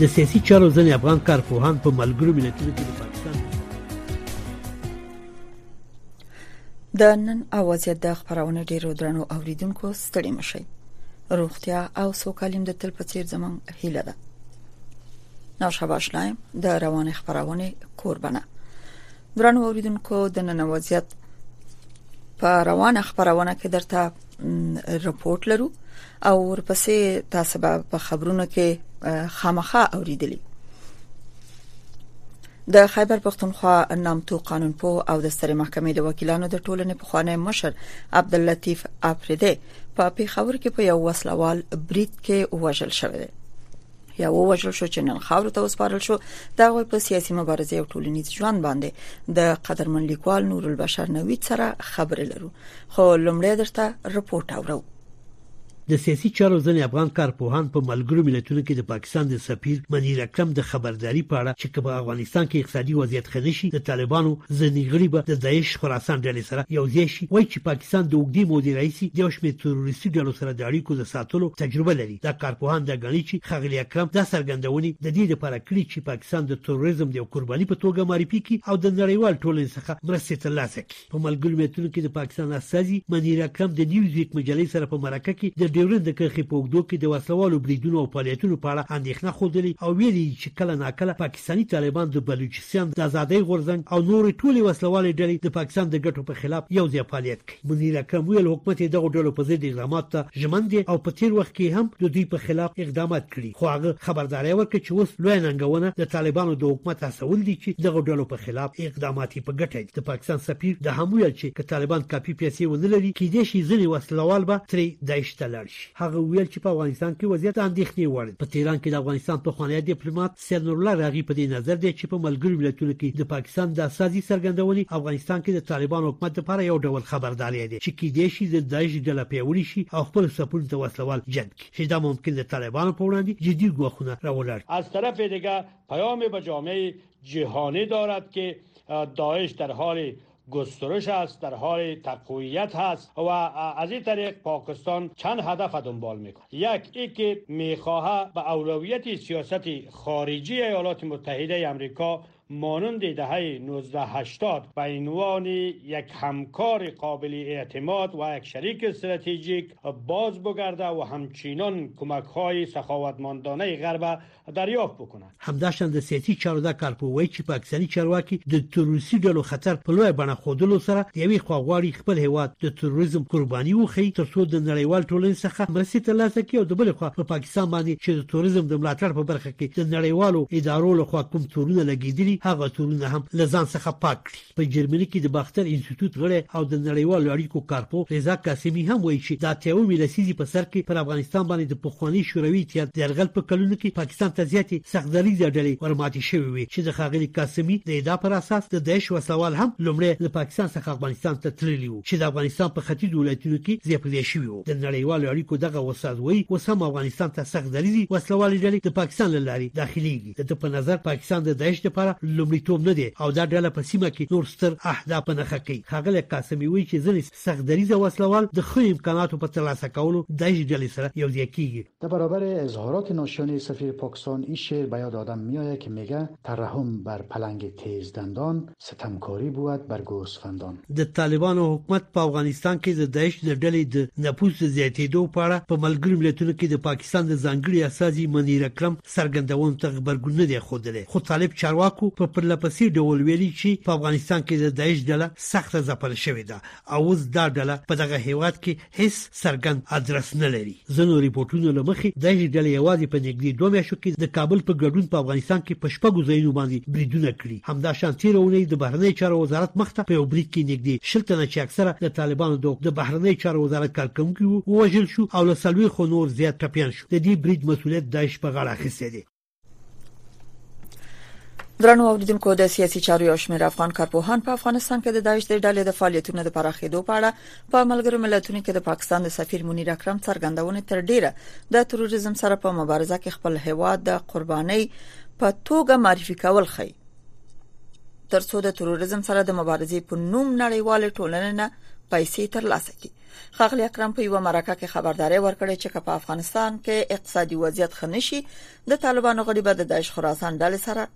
د سیاسي چارو ځینې افغان کارپوهان په ملګرو ملتونو کې د پاکستان د نن اوازې د خبرونه ډیرو درنو اوریدونکو ستړي مشي روغتیا او سوکالیم د تل په څیر زمونږ هیله ده نو شاباش لایم د روان خبرونه قربانه درنو اوریدونکو د نن اوازې په روان خبرونه کې درته رپورت لرو او ورپسې تاسو به په خبرونو کې خامخا اوریدلی د خیبر پښتونخوا نامتو قانونپوه او د سترې محکمې د وکیلانو د ټولنې په خوانی مشر عبد اللطیف افریدی په پیښور کې په یو وسلوال برید کې وژل شوی دی یا ووژل شو چې نن خاور ته وسپارل شو دا غوي په سیاسي مبارزه او ټولنیز ژوند باندې د قدرمن لیکوال نور البشر نوید سره خبرې لرو خو لومړی درته رپورت اورو د سیاسي چارو ځینې افغان کارپوهان په ملګرو ملتونو کې د پاکستان د سفیر منیر اکرم د خبرداري په اړه چې که په افغانستان کې اقتصادي وضعیت ښه نشي د طالبانو ځینې غړي به د داعش خراسان ډلې سره یو ځای شي وایي چې پاکستان د اوږدې مودې راهیسې د یو شمېر تروریستي ډلو سره د اړیکو د ساتلو تجربه لري دا کارپوهان دا ګڼي چې ښاغلي اکرم دا څرګندونې د دې لپاره کړي چې پاکستان د تروریزم د یو قرباني په توګه معرفي کړي او د نړیوال ټولنې څخه مرستې ترلاسه کړي. په ملګرو ملتونو کې د پاکستان استازي منیر اکرم د نیوز ویک مجلې سره په مرکه کې د ډیورند د کرښې په اوږدو کې د وسلوالو بریدونو او فعالیتونو په اړه اندېښنه ښودلې او ویلي دي چې کله ناکله پاکستاني طالبان د بلوچستان د ازادۍ غورځنګ او نورې ټولې وسلوالې ډلې د پاکستان د ګټو په خلاف یو ځای فعالیت کوي. منیر اکرم وویل، حکومت یې دغو ډلو په ضد اقداماتو ته ژمن دی او په تېر وخت کې یې هم د دوی په خلاف اقدامات کړي، خو هغه خبرداری ورکړ چې اوس لویه ننګونه د طالبانو د حکومت هڅول دي چې دغو ډلو په خلاف اقدامات یې په ګټه دي. د پاکستان سفیر دا هم وویل چې که طالبان کافي پیسې ونه لري، کېدای شي ځینې وسله وال به ترې داعش ته لاړ شي. هغه وویل چې په افغانستان کې وضعیت د اندېښنې وړ دی. په تهران کې د افغانستان پخوانی دیپلومات، سید نورالله راغي په دې نظر دی چې په ملګرو ملتونو کې د پاکستان د استازي څرګندونې افغانستان کې د طالبان حکومت لپاره یو ډول خبرداری دی چې کیدای شي د داعش ډله پیاوړې شي او خپل سپونو ته وسلوال جنګ کړي چې دا ممکن د طالبانو په وړاندې جدي ګواښونه راولاړ کړي از طرف دیگه پیام به جامعه جهانی دارد که داعش در حال گسترش است در حال تقویت هست و از این طریق پاکستان چند هدف دنبال میکنه یک ای که میخواهد به اولویت سیاست خارجی ایالات متحده امریکا مانند دهه 1980 به عنوان یک همکار قابل اعتماد و یک شریک استراتژیک باز بگرده و همچنان کمک های سخاوتمندانه غرب دریافت بکنه همداشان د سیاسي چارو دا کارپو وایي چې پاکستاني چارواکي د تروریستي ډلو خطر په لویه بڼه ښودلو سره د یوې خوا غواړي خپل هیواد د تروریزم قرباني وښيي ترڅو د نړیوال ټولنې څخه مرستې ترلاسه کړي او د بلې خوا په پاکستان باندې چې د تروریزم د ملاتړ په برخه کې د نړیوالو ادارو لخوا کوم تورونه لګېدلي هغه تورونه هم له ځان څخه پاک کړي په جرمني کې د باختر انسټیټوت غړی او د نړیوالو اړیکو کارپوه رضا قاسمي هم وایي چې د اتیاومې لسیزې په سر کې پر افغانستان باندې د پخواني شوروي اتحاد د یرغل په کلونو کې پاکستان ته زیاتې سخت دریځه ډلې ور ماتې شوې وې چې د ښاغلي قاسمي د ادعا پر اساس د داعش وسله وال هم لومړی له پاکستان څخه افغانستان ته تللي وو چې د افغانستان په ختیځو ولایتونو کې ځای په ځای شوي وو د نړیوالو اړیکو دغه استاد وایي اوس هم افغانستان ته سخت دریځې وسله والې ډلې د پاکستان له لارې داخلیږي. د ده په نظر پاکستان د داعش لپاره لومړیتوب نه دی او دا ډله په سیمه کې نور ستر اهداف په نښه کوي. ښاغلی قاسمي وایي چې ځینې سخت دریځه وسله وال د ښه امکاناتو په ترلاسه کولو داعش ډلې سره یوځای کیږي. در برابر اظهارات ناشیانه سفیر پاکستان این شعر به یاد آدم میآید که میگه ترحم بر پلنگ تیز دندان، ستمکاري بود بر ګوسفندان. د طالبانو حکومت په افغانستان کې د داعش د ډلې د نفوذ د زیاتېدو په اړه په ملګرو ملتونو کې د پاکستان د ځانګړي استازي منیر اکرم څرګندونو ته غبرګون نه دی ښودلی، خو طالب چارواکو په پرلهپسې ډول ویلي چې په افغانستان کې د داعش ډله سخته ځپل شوې ده او اوس دا ډله په دغه هیواد کې هیڅ څرګند ادرس نه لري ځینو رپورټونو له مخې دغې ډلې یوازې په نږدې دوه میاشتو کې د کابل په ګډون په افغانستان کې په شپږو ځایونو باندې بریدونه کړي همدا شان تیره اونۍ د بهرنیو چارو وزارت مخته په یو برید کې نږدې شل تنه چې اکثره د طالبانو د د بهرنیو چارو وزارت کارکونکي وو ووژل شو او له څلوېښتو نور زیات ټپیان شو د دې برید مسولیت داعش په غاړه اخیستی دی درنو اوریدونکو د سیاسي چارو یو شمېر افغان کارپوهان په افغانستان کې د داعش د ډلې د فعالیتونو د پراخېدو په اړه په ملګرو ملتونو کې د پاکستان د سفیر منیر اکرم څرګندونه تر ډیره د تروریزم سره په مبارزه کې خپل هیواد د قربانۍ په توګه معرفي کول خي ترڅو د تروریزم سره د مبارزې په نوم نړیوال ټولنه پیسې ترلاسه کړي ښاغلی اکرم په یو مرکه کې خبرداري ورکړې چې په افغانستان کې اقتصادي وضعیت خنشي د طالبانو غړي به د داعش خراسان ډلې سره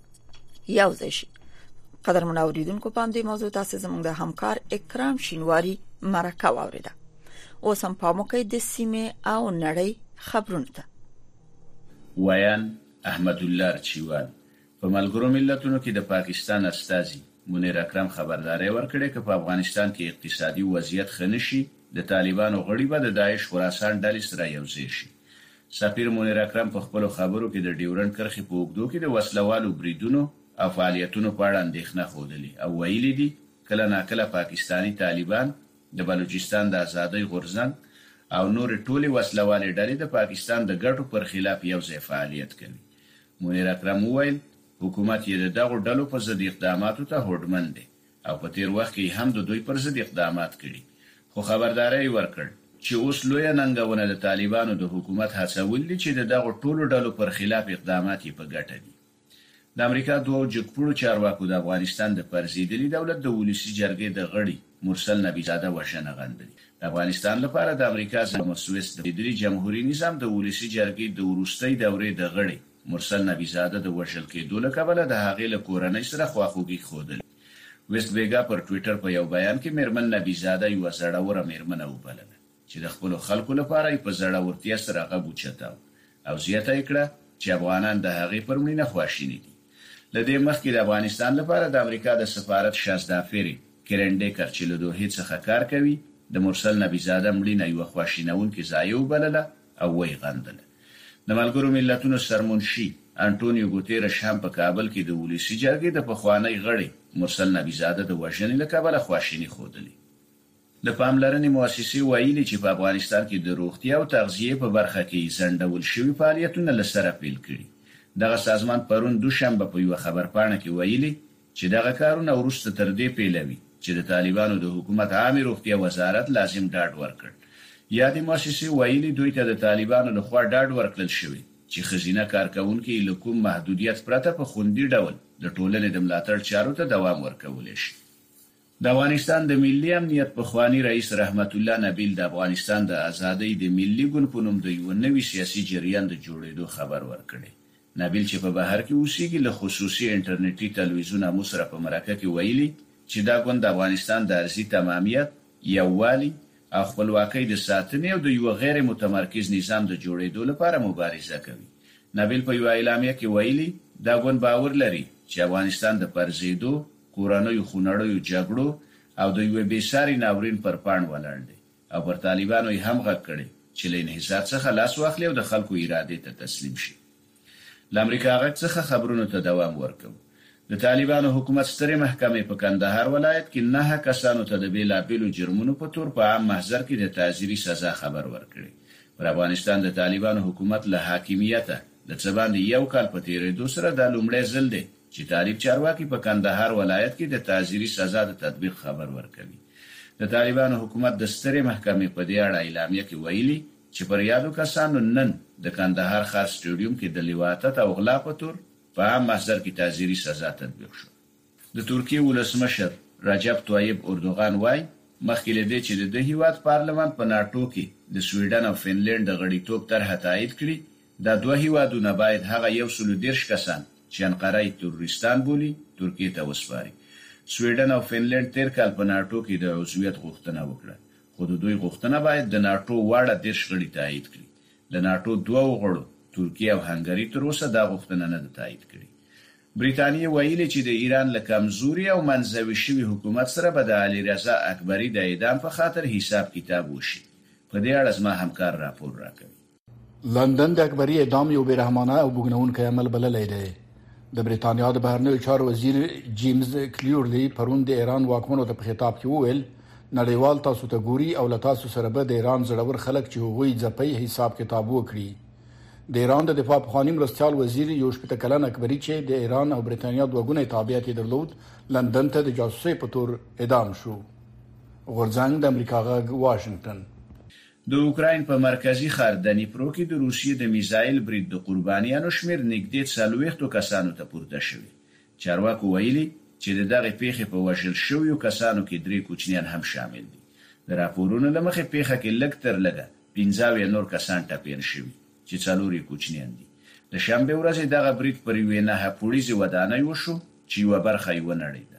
یو ځای شي قدر منوریدونکو پام دې موضوع تاسو زموږ د همکار اکرام شینواری مرکه واوریده اوس هم پام وکړئ د سیمه او نړۍ خبرونه ته ویان احمد الله چیوان په ملګرو ملتونو کې د پاکستان استازي منیر اکرم خبرداری ورکړی، که په افغانستان کې اقتصادي وضعیت ښه نه شي، د طالبانو غړي به د داعش خراسان ډلې سره یوځای شي. سفیر منیر اکرم په خپلو خبرو کې د ډیورنډ کرښې په اوږدو کې د وسله والو بریدونو او فعالیتونو په اړه اندېښنه ښودلې او ویلي دي، کله ناکله پاکستاني طالبان، د بلوچستان د ازادۍ غورځنګ او نورې ټولې وسله والې ډلې د پاکستان د ګټو پر خلاف یوځای فعالیت کوي، منیر اکرم وویل، حکومت یې د دغو ډلو په ضد اقداماتو ته هوډمن دی او په تېر وخت کې یې هم د دوی پر ضد اقدامات کړي، خو خبرداری یې ورکړ، چې اوس لویه ننګونه د طالبانو د حکومت هڅول دي، چې د دغو ټولو ډلو پر خلاف اقدامات یې په ګټه دي. د امریکا دوو جګپوړو چارواکو د افغانستان د پرځېدلي دولت د ولسي جرګې د غړي، مرسل نبیزاده وژنه غندلې. د افغانستان لپاره د امریکا ځانګړي مستویس د فدري جمهوري نظام د ولسي جرګې د وروستۍ دورې د غړې مرسل نبیزاده د وژل کېدو له کبله د هغې له کورنۍ سره خواخوږي ښودلې. ویستبیګا پر ټویټر په یو بیان کې مېرمن نبیزاده یوه زړوره مېرمنه وبلله. چې د خپلو خلکو لپاره یې په زړورتیا سره غږ اوچتاو او زیاته یې کړه چې افغانان د هغې پر مړینه خواشیني دي. له دې مخکې د افغانستان لپاره د امریکا د سفارت شازدافیرې کرن ډیکر چې له دوحې څخه کار کوي د مرسل نبي زاده مړینه یوه خواشینونکې ضایع وبلله او ویې غندله. د ملګرو ملتونو سرمنشي انټونیو ګوتیرش هم په کابل کې د ولسي جرګې د پخوانۍ غړې مرسل نبي زاده د وژنې له کبله خواشیني ښودلې. د پاملرنې موسسې ویلي چې په افغانستان کې د روغتیا او تغذیې په برخه کې یې ځنډول شوي فعالیتونه له سره پیل کړي. دغه سازمان پرون دوشنبه په یوه خبرپاڼه کې ویلي چې دغه کارونه وروسته تر دې پیلوي چې د طالبانو د حکومت عامې روغتیا وزارت لازم ډاډ ورکړ. یادې موسسې ویلي دوی ته د طالبانو له خوا ډاډ ورکړل شوی چې ښځینه کارکوونکې یې له کوم محدودیت پرته په خوندي ډول د ټولنې د ملاتړ چارو ته دوام ورکولی شي. د افغانستان د ملي امنیت پخواني رئیس رحمت الله نبیل د افغانستان د ازادۍ د ملي ګوند په نوم د یوه نوي سیاسي جریان د جوړېدو خبر ورکړی. نبیل چې په بهر کې اوسېږي، له خصوصي انټرنټي تلویزیون امو سره په مرکه کې ویلي چې دا ګوند د افغانستان د ارضي تمامیت، یووالي او خپلواکۍ د ساتنې او د یوه غیر متمرکز نظام د جوړېدو لپاره مبارزه کوي. نبیل په یوه اعلامیه کې ویلي، دا ګوند باور لري چې افغانستان د پرځېدو، کورنیو خونړیو جګړو او د یوه بې ساري ناورین پر پاڼ ولاړ دی او پر طالبانو یې هم غږ کړی چې له انحصار څخه لاس واخلي او د خلکو ارادې ته تسلیم شي. له امریکا غږ څخه خبرونو ته دوام ورکوو. د طالبانو حکومت سترې محکمې په کندهار ولایت کې نهه کسانو ته د بېلا بېلو جرمونو په تور په عام محضر کې د تعزیري سزا خبر ورکړی. پر افغانستان د طالبانو حکومت له حاکمیته د څه باندې یو کال په تېرېدو سره دا لومړی ځل دی، چې طالب چارواکي په کندهار ولایت کې د تعزیري سزا د تطبیق خبر ورکوي. د طالبانو حکومت د سترې محکمې په دې اړه اعلامیه کې ویلي، چې پر یادو کسانو نن د کندهار ښار سټیډیوم کې د لواطت او غلا په تور په عام محضر کې تعزیري سزا تطبیق شوه. د ترکیې ولسمشر رجب طیب اردوغان وايي، مخکې له دې چې د ده هېواد پارلمان په ناټو کې د سویډن او فنلنډ د غړیتوب طرحه تایید کړي، دا دوه هیوادونه باید هغه یو سل او دېرش کسان چې انقره یې تروریستان بولي، ترکیې ته وسپاري. سویډن او فنلنډ تېر کال په ناټو کې د عضویت غوښتنه وکړه، خو د دوی غوښتنه باید د ناټو واړه دېرش غړي تایید کړي. د ناټو دوو غړو، ترکیې او هنګري تر اوسه دا غوښتنه نه ده تایید کړې. بریتانیې ویلي چې د ایران له کمزوري او منزوي شوي حکومت سره به د علي رضا اکبري د اعدام په خاطر حساب کتاب وشي. په دې اړه زما همکار راپور راکوي. لندن د اکبري اعدام یو بیرحمانه او بوګنونکی عمل بللی دی. د بریتانیا د بهرنیو چارو وزیر جیمز کلیورلی پرون د ایران واکمنو ته په خطاب کې وویل، نړیوال تاسو ته ګوري او له تاسو سره به د ایران زړور خلک چې هغوی ځپئ حساب کتاب وکړي. د ایران د دفاع پخواني مرستیال وزیر یو شپېته کلن اکبري چې د ایران او بریتانیا دوه ګونی تابعیت یې درلود لندن ته د جاسوسۍ په تور اعدام شو. غورځنګ د امریکا غږ واشنګټن. د اوکراین په مرکزي ښار دنیپرو کې د روسیې د میزایل برید د قربانیانو شمېر نږدې څلوېښتو کسانو ته پورته شوی. چارواکو ویلي، چې د دغې پېښې په وژل شویو کسانو کې درې کوچنیان هم شامل دي. د راپورونو له مخې پېښه کې لږ تر لږه پنځه اویا نور کسان ټپیان شوي، چې څلور یې کوچنیان دي. د شنبې ورځې دغه برید پر یوې نهه پوړیزې ودانۍ وشو، چې یوه برخه یې ونړېده.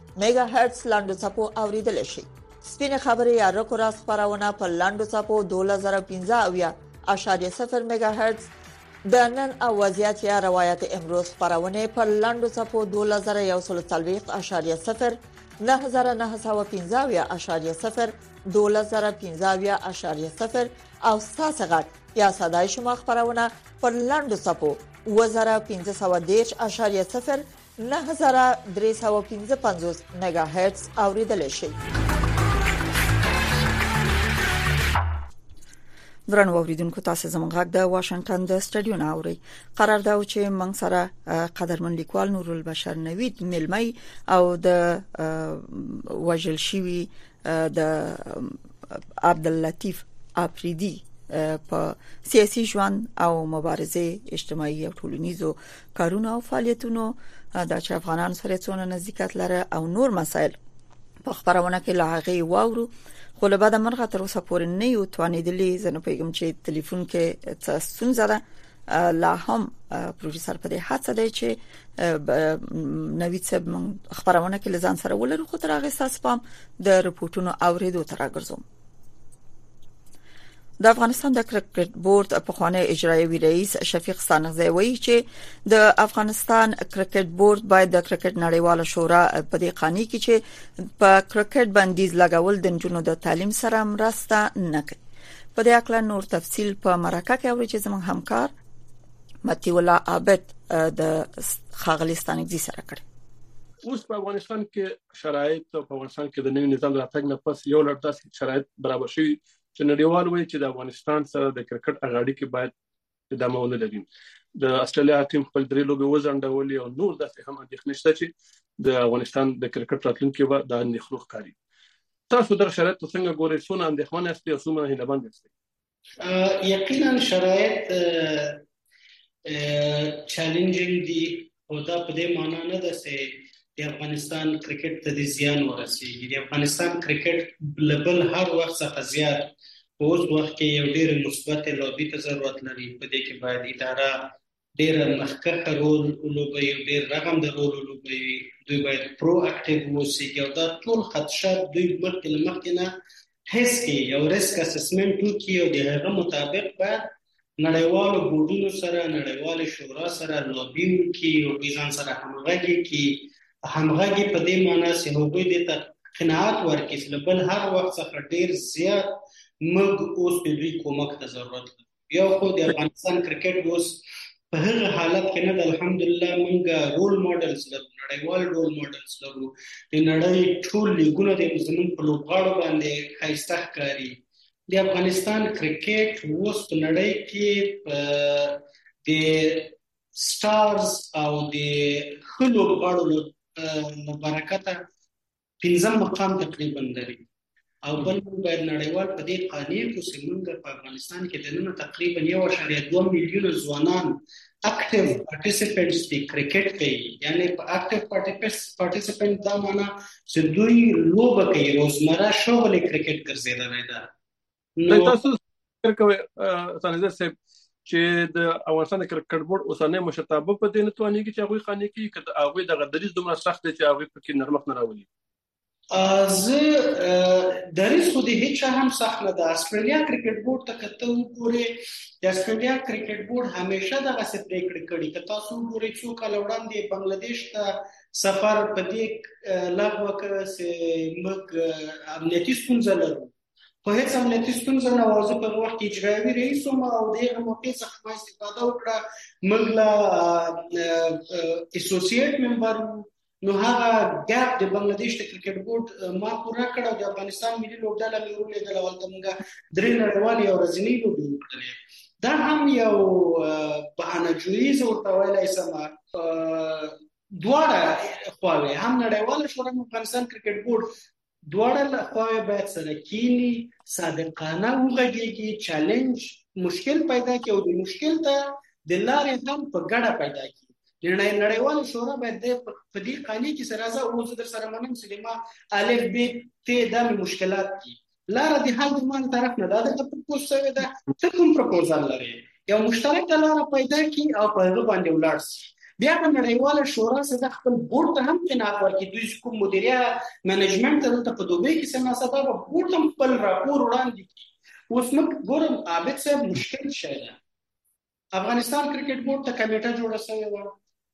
میګا هرتز لنډو څپو اوریدل شي سپینه خبره یا رکو را خبرونه په لنډو څپو 2015 او یا اشاریه 0 میگا هرتز د نن او وضعیت یا روایت امروز خبرونه پر لنډو صفو 2140.0 او ساس غټ یا صداي شما خبرونه پر لنډو صفو 2015.0 نهه زره درې سوه پنځه پنځوس مېګا هرتز اورېدلی شئ. درنو اوریدونکو تاسو زموږ غږ د واشنگټن د سټډیو نه اوري قرار دا و چې موږ سره قدرمن لیکوال نور البشر نوید ملمای او د وجل شوی د عبد اللطیف افریدی په سیاسي ژوند او مبارزه اجتماعي او ټولنیزو کارونه او فعالیتونو دا چې افغانان سره څونه نزدېکت لري او نور مسایل په خبرونه کې لا هغه واورو خو له بده مرغه تر اوسه پورې نه یو توانېدلی زنه پیغام چې ټلیفون کې څه ستونزه ده لا هم پروفیسور په دې هڅه دی چې نوی څه خبرونه کې لزان سره ولرو خو تر هغه ساس پام د رپورټونو اوریدو تر راګرځوم د افغانستان د کرکټ بورډ پخوانی اجرایوي رئیس شفیق ستانغزی وایي چې د افغانستان کرکټ بورډ باید د کرکټ نړیواله شورا په دې قانون کې چې په کرکټ بندیز لګول د جنونو د تعلیم سره مرسته نه کوي په دې اړه نور تفصيل په مرکه کې اوري چې زموږ همکار متی ولا عابد د خاغلی ستانګزي سره کړی اوس په افغانستان کې شرایط په افغانستان کې د نوي نظام راتګ نه پس یو لړ داسې شرایط برابر شوي چې نړیوال وایي چې د افغانستان سره د کرکټ اغاړي کې باید ادامه ونه لري د استرالیا ټیم خپل درې لوبې وځنډولې او نور داسې هم اندېښنې شته چې د افغانستان د کرکټ راتلونکي به د اندېښنو ښکاري تاسو در شرایط څنګه ګورئ څونه اندېښمن یاست او څومره هیله مند یاست یقینا شرایط چیلنجینګ دي او دا په دې معنی نه ده چې د افغانستان کرکټ ته د زیان ورسیږي د افغانستان کرکټ بلبل هر وخت څخه زیات اوس وخت کې یو ډیر مثبت لوبي ته ضرورت لري په دې کې باید اداره ډیر مخکښه رول ولوبوي ډیر رغنده رول ولوبوي دوی باید پرو اکټیو اوسي او دا ټول خدشات دوی مخکې له مخکې نه هیڅ کې یو ریسک اسسمنټ وکړي او د هغه مطابق به نړیوالو بورډونو سره نړیوالې شورا سره لابي وکړي او دوی ځان سره همغږي کړي همغږي په دې معنی چې هغوی دې ته قناعت ورکړي چې له بل هر وخت څخه ډیر زیات موږ اوس د دوی کومک ته ضرورت لرو یو خو د افغانستان کرکټ اوس په هغه حالت کې نه د الحمدلله مونږ رول ماډلز لرو نړیوال رول ماډلز لرو د نړۍ ټول لیګونه د زمونږ په لوبغاړو باندې ښایسته ښکاري د افغانستان کرکټ اوس په نړۍ کې په د سټارز او د ښه لوبغاړو برکته پنځم مقام تقریبا لري او بل موږ باید نړیوال په دې قانع کو چې موږ په افغانستان کې دننه تقریبا یو شریعه 2 میلیون ځوانان اکټیو پارټیسیپنټس دي کرکټ کوي یعنی په اکټیو پارټیسیپنټ دا معنی چې دوی لوبه کوي روزمره شغل کرکټ ګرځیدلی ده نو تاسو فکر کوئ سنځه صاحب چې د افغانستان د کرکټ بورډ اوسنۍ مشرتابه په دې نه توانېږي چې هغوی قانع کړي که د هغوی دغه دریځ دومره سخت دی چې هغوی پکې نرمښت نه راولي زه دریس خو دې هیڅ هم سخت نه ده استرالیا کرکټ بورډ ته کته وګوري د استرالیا کرکټ بورډ همیشه دغه څه پریکړې کړې که تاسو وګورئ څو کال وړاندې بنگلاديش ته سفر په دې لغوه کړ چې موږ امنیتي ستونزه لرو خو هیڅ امنیتي ستونزه نه وه زه په هغه وخت کې اجرایوي رئیس وم او د هغه موقع څخه ما استفاده وکړه موږ له اسوسییټ ممبر نو هغه ګاپ د بنگلاديش د کرکټ بورډ ما پوره کړ او د افغانستان ملي لوبډله مې ولیدل او هلته موږ درې نړیوالې او ورځنۍ لوبې وکړلې دا هم یو بهانه جوړیزه ورته ویلی سم دواړه خواوې هم نړیواله شورا افغانستان کرکټ بورډ دواړه لخواوې باید سره کینی صادقانه وغږیږي چیلنج مشکل پیدا کوي او د مشکل ته د لارې هم په ګډه پیدا کوي نړۍ نړیوال شورا باید د په دې قانې کې سره زه اوس در سره منم چې ما الف ب ت د مشکلات دي لاره د حل د مان طرف نه دا د پروپوز شوی دا ته کوم پروپوزل لري یو مشترک لار پیدا کی او په هغه باندې ولاړ شي بیا په نړیواله شورا سره د خپل بورډ ته هم قناعت ورکړي دوی چې کوم مدیریه منیجمنټ ته دلته په دوبۍ کې څه ناسه ده بورډ هم خپل راپور وړاندې کړي اوس موږ ګورم عابد صاحب مشکل شی ده افغانستان کرکټ بورډ ته کمیټه جوړه شوې وه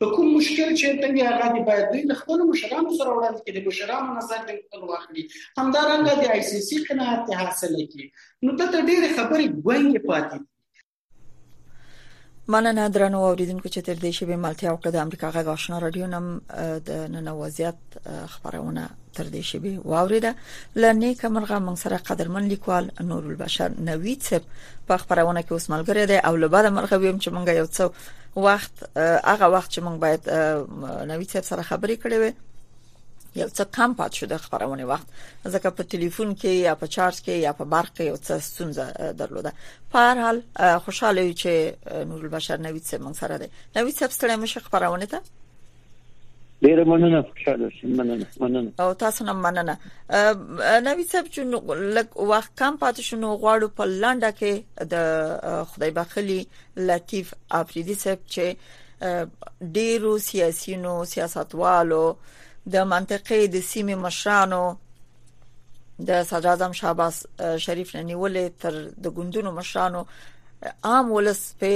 په کوم مشکل چې ته وی هغه دی باید دوی د خپل مشرانو سره وړاندې کړي د مشرانو نظر دې خپل واخلي همدارنګه د آی سی سی قناعت حاصل کړي نو ته ډېر خبرې ګونګې پاتې مننه درنو اوریدونکو چې تر دې شیبې ملتیا وکړه د امریکا غږ آشنا رادیو نم د نن وضعیت خبرونه تر دې شیبې واوریده لنې کمرغه موږ سره قدرمن لیکوال نور البشر نوید صاحب په خبرونه کې اوس ملګری دی او لبر مرغه ویم چې موږ یو څو وخت هغه وخت چې موږ باید نوی څه سره خبرې کړې وي یو څه کم پات شو د خبرونه وخت ځکه په ټلیفون کې یا په چارج کې یا په برق کې یو څه ستونزه درلوده په هر حال خوشاله یو چې نور البشر نوی څه مون سره دی نوی څه ستړی مشه خبرونه ته ډیره مننه خوشاله شم مننه مننه او تاسو نه مننه نوی صاحب چې لږ وخت کم پاتې شنو غواړو په لنډه کې د خدای بخلی لطیف افریدی صاحب چې ډیرو سیاسيونو سیاستوالو د منطقې د سیمې مشرانو د صدر اعظم شهباز شریف نه نیولې تر د ګوندونو مشرانو عام ولس په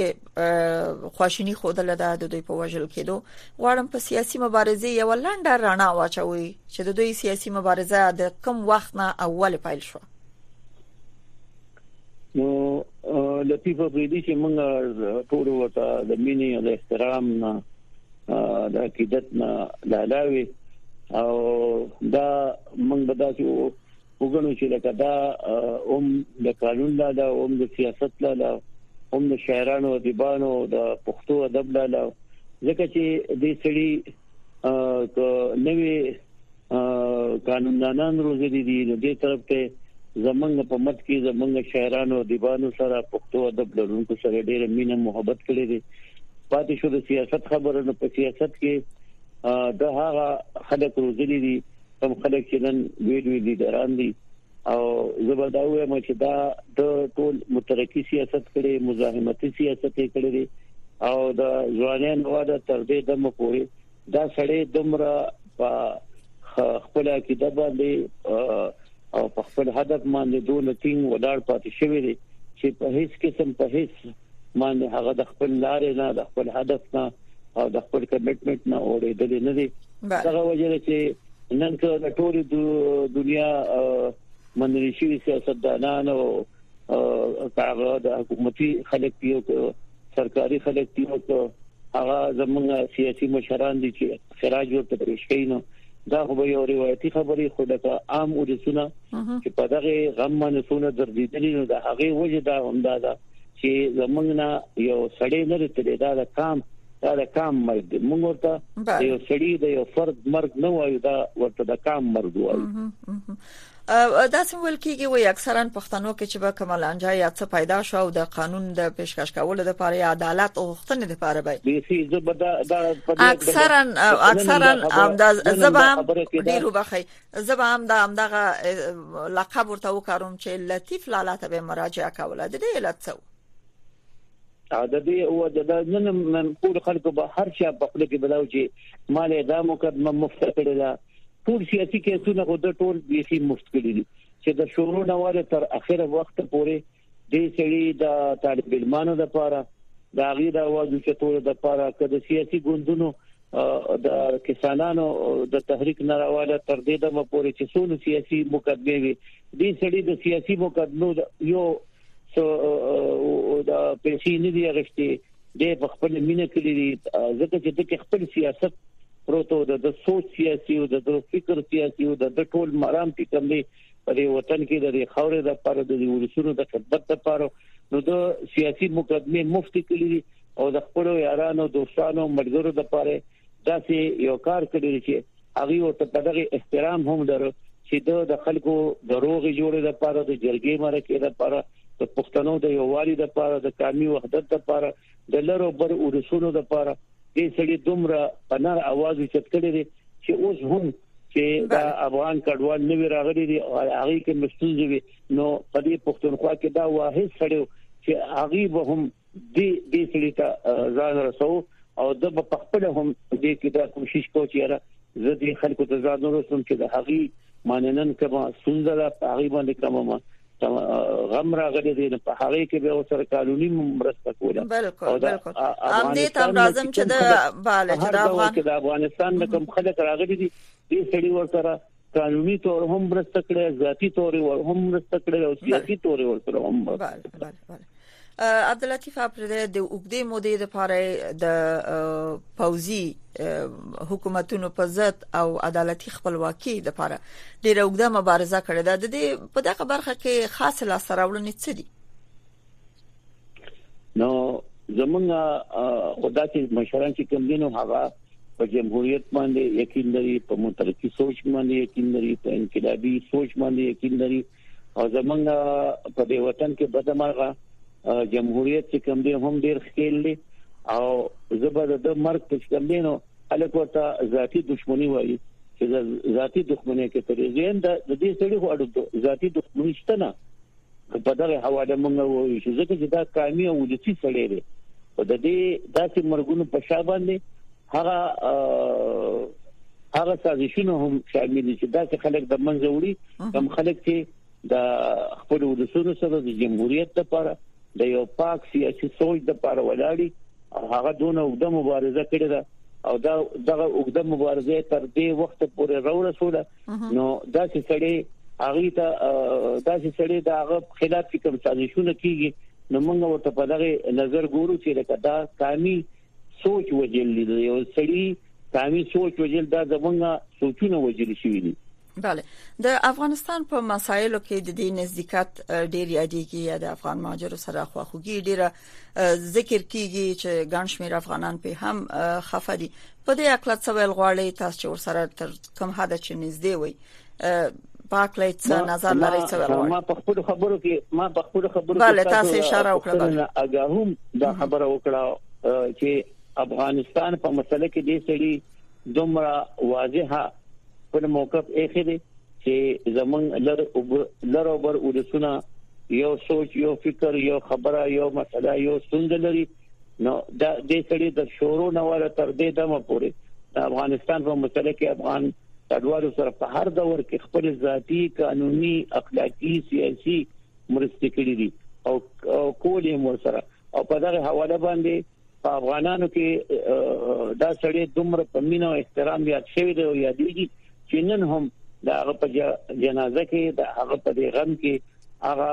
خواشینی خود له د دوی په وژل کېدو غواړم په سیاسي مبارزه یو لنډه رڼا واچوي چې د دوی سیاسي مبارزه د کم وخت نه اول پیل شوه نو لطیف افریدي چې موږ ټول ورته د مینې او د احترام نه د عقیدت نه لالاوي او دا موږ به دا چې وګڼو چې لکه دا هم د قانون لا دا هم د سیاست لا دا هم د شاعرانو او ادیبانو د پښتو ادب لا ځکه چې د سړي که نوې قانوندانان روزلي دي د دې طرف ته زمنګ په مت کې زمنګ شاعرانو دیوانو سره پښتو ادب لرونکو سره ډېر مینه محبت کړې دي پاتې شو د سیاست خبره نو په سیاست کې د هغه خلک روزلي دي کوم خلک چې نن ویډیو لیډران دي او زه به دا وایم چې دا د ټول مترقي سیاست کړي مزاحمتي سیاست کړي او د ځوانانو واده تر دې د مپوري دا سړی دومره په خپل عقیده باندې او په خپل هدف باندې دون تینګ ولاړ پاتې شوی دی چې په هیڅ قسم په هیڅ باندې هغه د خپل لارې نه د خپل هدف نه او د خپل کمټمنټ نه اوړېدل نه دي دغه وجه چې نن که د ټول دنیا منل شي سیاستدانان او هغه د حکومتي خلک یو سرکاري خلک یو هغه زمونږ سیاسي مشران دي چې خراج ورته پیش کینو دا خو به یو روایتي خبرې خو د عام ولسونه چې په دغه غم باندې سونه دردیدلی نو د هغه وجه دا هم دا ده چې زمونږ نه یو سړی نه لري دا د کام دا د کام مرګ موږ ورته یو سړی د یو فرد مرګ نه وایو دا ورته د کام مرګ وایو دا سم ول کیږي وي اکثرا پښتنو کې چې به کمال انجا یا څه پیدا شو او د قانون د پیشکش کولو لپاره یا عدالت او غوښتنې لپاره به اکثرا اکثرا دا زبام ډیرو بخي زه به هم دا هم دغه لقب ورته وکاروم چې لطیف لالا ته به مراجعه کوله د دې علت څه د دې او د نن من ټول خلکو به هر چا په خپل کې بلاو چې مال دا مقدمه مفت کړی دا ټول سیاسي کیسونه خو د ټول بیخي مفت کړی دي چې د شروع نواله تر اخره وخت پورې دې سړي د طالب علمانو د پاره د هغې د اواز اوچتولو د پاره که د سیاسي ګوندونو د کسانانو د تحریک نه راواله تر دې دمه پورې چې څونه سیاسي مقدمه وي دې سړي د سیاسي مقدمو یو سو د پیسې نه دی غشتي د خپل مینه کړی دی ځکه چې د خپل سیاست پروتو د سوچ سیاسي او د فکر سیاسي او د ټول مرام کې کمې په دې وطن کې د دې خاورې د پاره د دې ولسونو د خدمت لپاره نو د سیاسي مقدمه مفتي کړی او د خپل یارانو دوستانو ملګرو د پاره داسې یو کار کړی چې هغه ورته په دغه احترام هم درو چې د خلکو د روغ جوړې د پاره د جرګې مرکه د پاره د پښتنو د یووالي د پاره د قومي وحدت د پاره د لر او بر ولسونو لپاره دې سړي دومره په نر اواز چت کړی دی چې اوس هم چې دا افغان کډوال نه وی راغلي دي هغه کې مستونزې وي نو په دې پښتونخوا کې دا واحد سړی چې هغه به هم دې دې سړي ته ځان رسو او د په خپل هم دې کې دا کوشش کوي چې را زه دې خلکو ته ځان ورسوم چې د هغه ماننن کما سندره هغه باندې کما غم راغلی دی په هغه کې به سر قانوني مرسته کوله بالکل بالکل ام دې تام راځم چې د بالا چې د افغان کې د افغانستان د کوم خلک راغلي دي دې سړي ورسره قانوني تور هم مرسته کړې ذاتی تور هم مرسته کړې او سیاسي تور ورسره هم بله بله بله عبداللطیف اپرده د اوګدې مودې لپاره د پوزي حکومتونو په ضد او عدالتي خپلواکي لپاره ډیره اوږده مبارزه کړې ده د دې په دغه برخه کې خاص لاس راوړنې څه دي نو زمونږ خدا چې مشران چې کوم دینو هغه په جمهوریت باندې یقین لري په مترقي سوچ باندې یقین لري په انقلابي سوچ باندې یقین لري او زمونږ په دې وطن کې بدمرغه جمهوریت چې کوم دی هم ډیر خېل دی او زبر د مرګ په کوم دی نو الکوته ذاتی دښمنی وایي چې ذاتی دښمنی کې ترې زین د دې سړي هو اړو ذاتی دښمنی شته نه په دغه حواله مونږ وایو چې ځکه چې دا قامي او ولسی سړی دی او د دې داسې مرګونو په شابه باندې هغه هغه سازشونه هم شامل دي چې دا چې خلک د منځ وړي کم خلک چې د خپل ولسونو سره د جمهوریت لپاره د یو پاک سیاسي سوچ لپاره ولاړی او هغه دونه وګړه مبارزه کړې ده او دا دغه وګړه مبارزه تر دې وخت پورې راورسوله نو دا چې سړی هغه ته دا چې سړی دا هغه خلاف کوم سازشونه کیږي نو موږ ورته په دغه نظر ګورو چې لکه دا قامي سوچ وجل دي د یو سړي قومي سوچ وجل دا زمونږه سوچونه وجل شوی دي بله د افغانستان په مسایلو کې د دې نزدېکت ډیر یادېږي یا د افغان ماجرو سره خواخوږي ډیره ذکر کیږي چې ګڼ شمیر افغانان په هم خفه دي په دې اکلت سوال غواړي تاسو چې ورسره تر کوم حد چې نږدې وي پاک لای څه نظر لري څه ورو ما په خپل خبرو کې ما په خپل خبرو کې بله تاسو اشاره وکړه اګه هم دا خبره وکړه چې افغانستان په مسله کې دې سړي دومره واضحه پر موقف اخی دي چې زمون لر لر او بر ولسونه یو سوچ یو فکر یو خبره یو مسله یو ستوند لري نو دا دې سړي د شورو نواله تر دې دمه پوري افغانستان په مسله کې افغان کډوالو سره په هر دور کې خپل ذاتی قانوني اخلاقی سیاسي مرستې کړې دي او کولې مور سره او په دغه حواله باندې په افغانانو کې دا سړی دومره په مینه او احترام یاد شوی دی او یادېږي چې نن هم دا هغه په جنازه کې دا هغه په غم کې هغه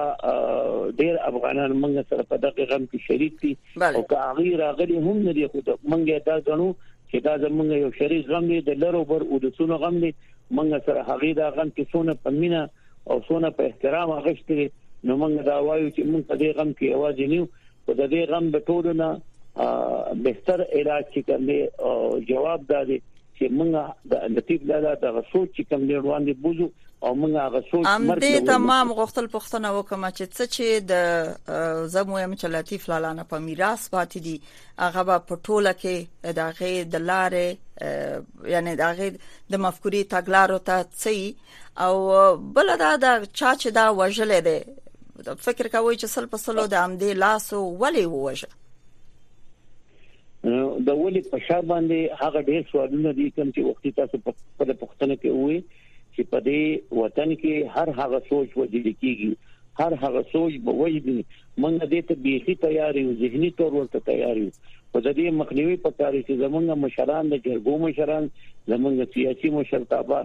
ډیر افغانان موږ سره په دغه غم کې شریک دي او که هغه راغلي هم نه دي خو موږ دا غنو چې دا زمونږ یو شریک غم دی د لرو بر او د سونو غم دی موږ سره هغه دا غم کې سونه په مینا او سونه په احترام غشتري نو موږ دا وایو چې موږ په دې غم کې یوازې نیو او د دې غم د ټولو نه بهتر علاج چې کوم جواب دا دی چې موږ د لطیف لالا د سوچ چې کوم لري وړاندې بوزو او موږ هغه سوچ مرګ دې تمام غوښتل پښتنه وکم چې څه چې د زمو يم چې لطیف لالا نه په میراث پاتې دي هغه په ټوله کې دغه د لارې یعنی دغه د مفکوري تګلارو ته چي او بل دا د چا چې دا وژلې ده فکر کوي چې سل په سلو د امدې لاس ولې ووجه د ولې په شا باندې هغه ډېر سوالونه دي کوم چې وختي تاسو په خپل پښتنه کې وې چې په دې وطن کې هر هغه سوچ وځي کیږي هر هغه سوچ به وځي موږ دې ته بيخي تیار یو ذهني تور ورته تیار یو په دې مخنیوي په کار چې زمونږ مشران د جرګو مشران زمونږ سیاسي مشرتابه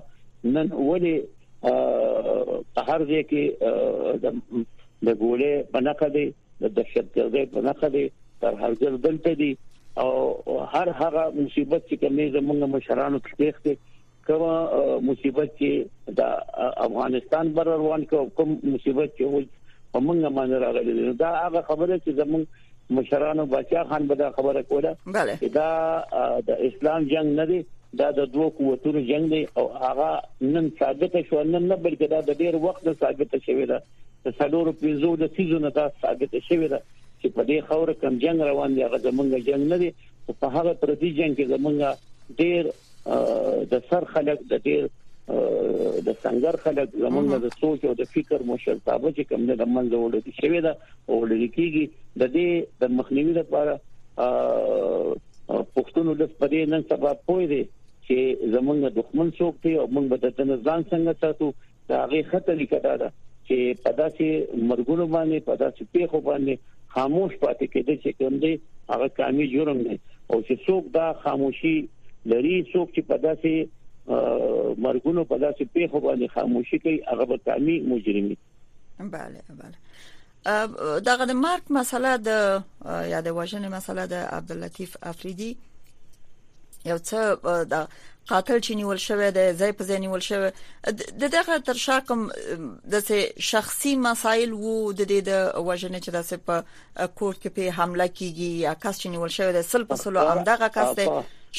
نن ولې په هر ځای کې د ګولې بنکه دي د دهشتګردۍ په نخښه دي تر هر ځل دلته دي او هر هغه مصیبت چې کومې زمونږ مشرانو کې پیښ دي کوم مصیبت چې د افغانستان بر روان کو کوم مصیبت چې وځ په موږ باندې راغلي دي دا هغه خبره چې زموږ مشرانو بچا خان به دا خبره کوله دا د اسلام جنگ نه دی دا د دوه قوتونو جنگ دی او هغه نن ثابت شو نن نه بلکې دا د ډیر وخت ثابت شوی دا د څلورو پنځو لسیزو نه دا ثابت شوی ده چې په دې خاور کم جنگ روان دی هغه زمونږ جنگ نه دی او په هغه پردي جنگ کې زمونږ ډیر د سر خلک د ډیر د سنگر خلک زمونږ د سوچ او د فکر مشرتابه چې کوم د منځ وړل دي شوی دا او وړل کیږي د دې د مخنیوي لپاره پښتون ولس په دې نن سبا پوي دي چې زمونږ دښمن څوک دی او موږ به د ځان څنګه ساتو د هغه خطر لیکه دا ده چې په داسې مرګونو باندې په داسې پیښو باندې خاموش پاتې کېدل چې کوم دی هغه کامي جرم دی او چې څوک دا خاموشي لري څوک چې په داسې مرګونو په داسې پیښو باندې خاموشي کوي هغه به کامي مجرمي بله بله دغه د مارک مسله د یا د وژنې مسله د عبد اللطیف افریدی یو څه د قاتل چې نیول شوی دی ځای په ځای نیول شوی د دغه تر شا کوم د شخصي مسایل وو د دې د وژنې چې داسې په کورټ کې په حمله کیږي یا کس چې نیول شوی دی سل په سلو همدغه کس دی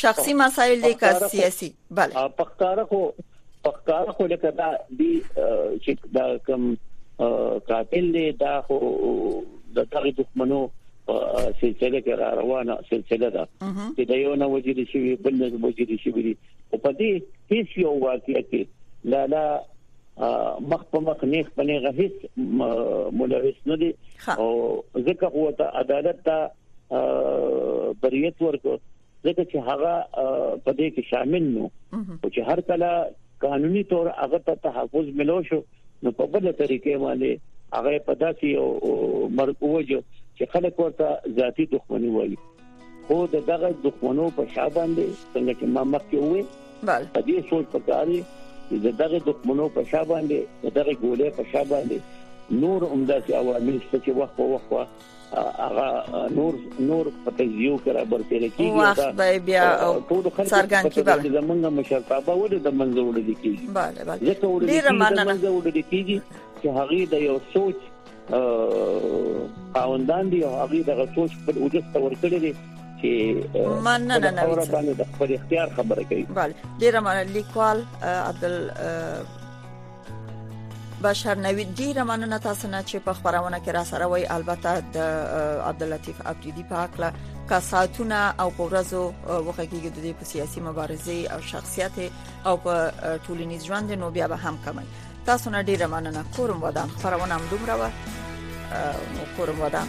شخصي مسایل دي که سیاسي بله په ښکارا خو په ښکارا خو لکه دا دی چې دا کوم قاتل دی دا خو د دغه دښمنو سلسله کې را روانه سلسله ده چې د یو نه وجې دي شي بل نه وجې دي شي وي او په دې هیڅ یو واقعیت کې لا لا مخ په مخ نیخ په نه غهیس ملوث نه دي او ځکه هو ته عدالت ته بریت ورکو ځکه چې هغه په دې کې شامل نو او چې هر کله قانوني تور هغه ته تحفظ ملو شو نو په بل طریقې باندې هغه په داسې مرګ وجو چې خلک ورته ذاتی دښمنی وایي خو دغه دښمنو په شا باندې څنګه چې ما مخکې وې بله په دې سوچ پکاري چې دغه دښمنو په شا باندې دغه ګولې په شا باندې نور هم داسې عوامل چې وخت په وخت هغه نور نور په تجزیو کې را برتل کیږي وخت به بیا سرګان کې بل زمونږ مشرتابه ولې د منځه وړل کیږي bale bale ځکه وړل کیږي د منځه وړل کیږي چې هغه د یو سوچ خاوندان دی او هغه د سوچ په وجود تور کړی دی چې مننه نه نوې باندې د خپل اختیار خبره کوي bale ډیر مننه لیکوال عبد بشر نوی ډیره مننه تاسو نه چې په خبرونه کې را سره وای البته د عبد اللطیف ابدیدی په اړه کا ساعتونه او پورزو وغږیږي د دې په سیاسي مبارزه او شخصیت او په ټولنیز ژوند نو بیا به هم کمای تاسو نه ډیره مننه کورم ودان خبرونه هم دومره و کورم ودان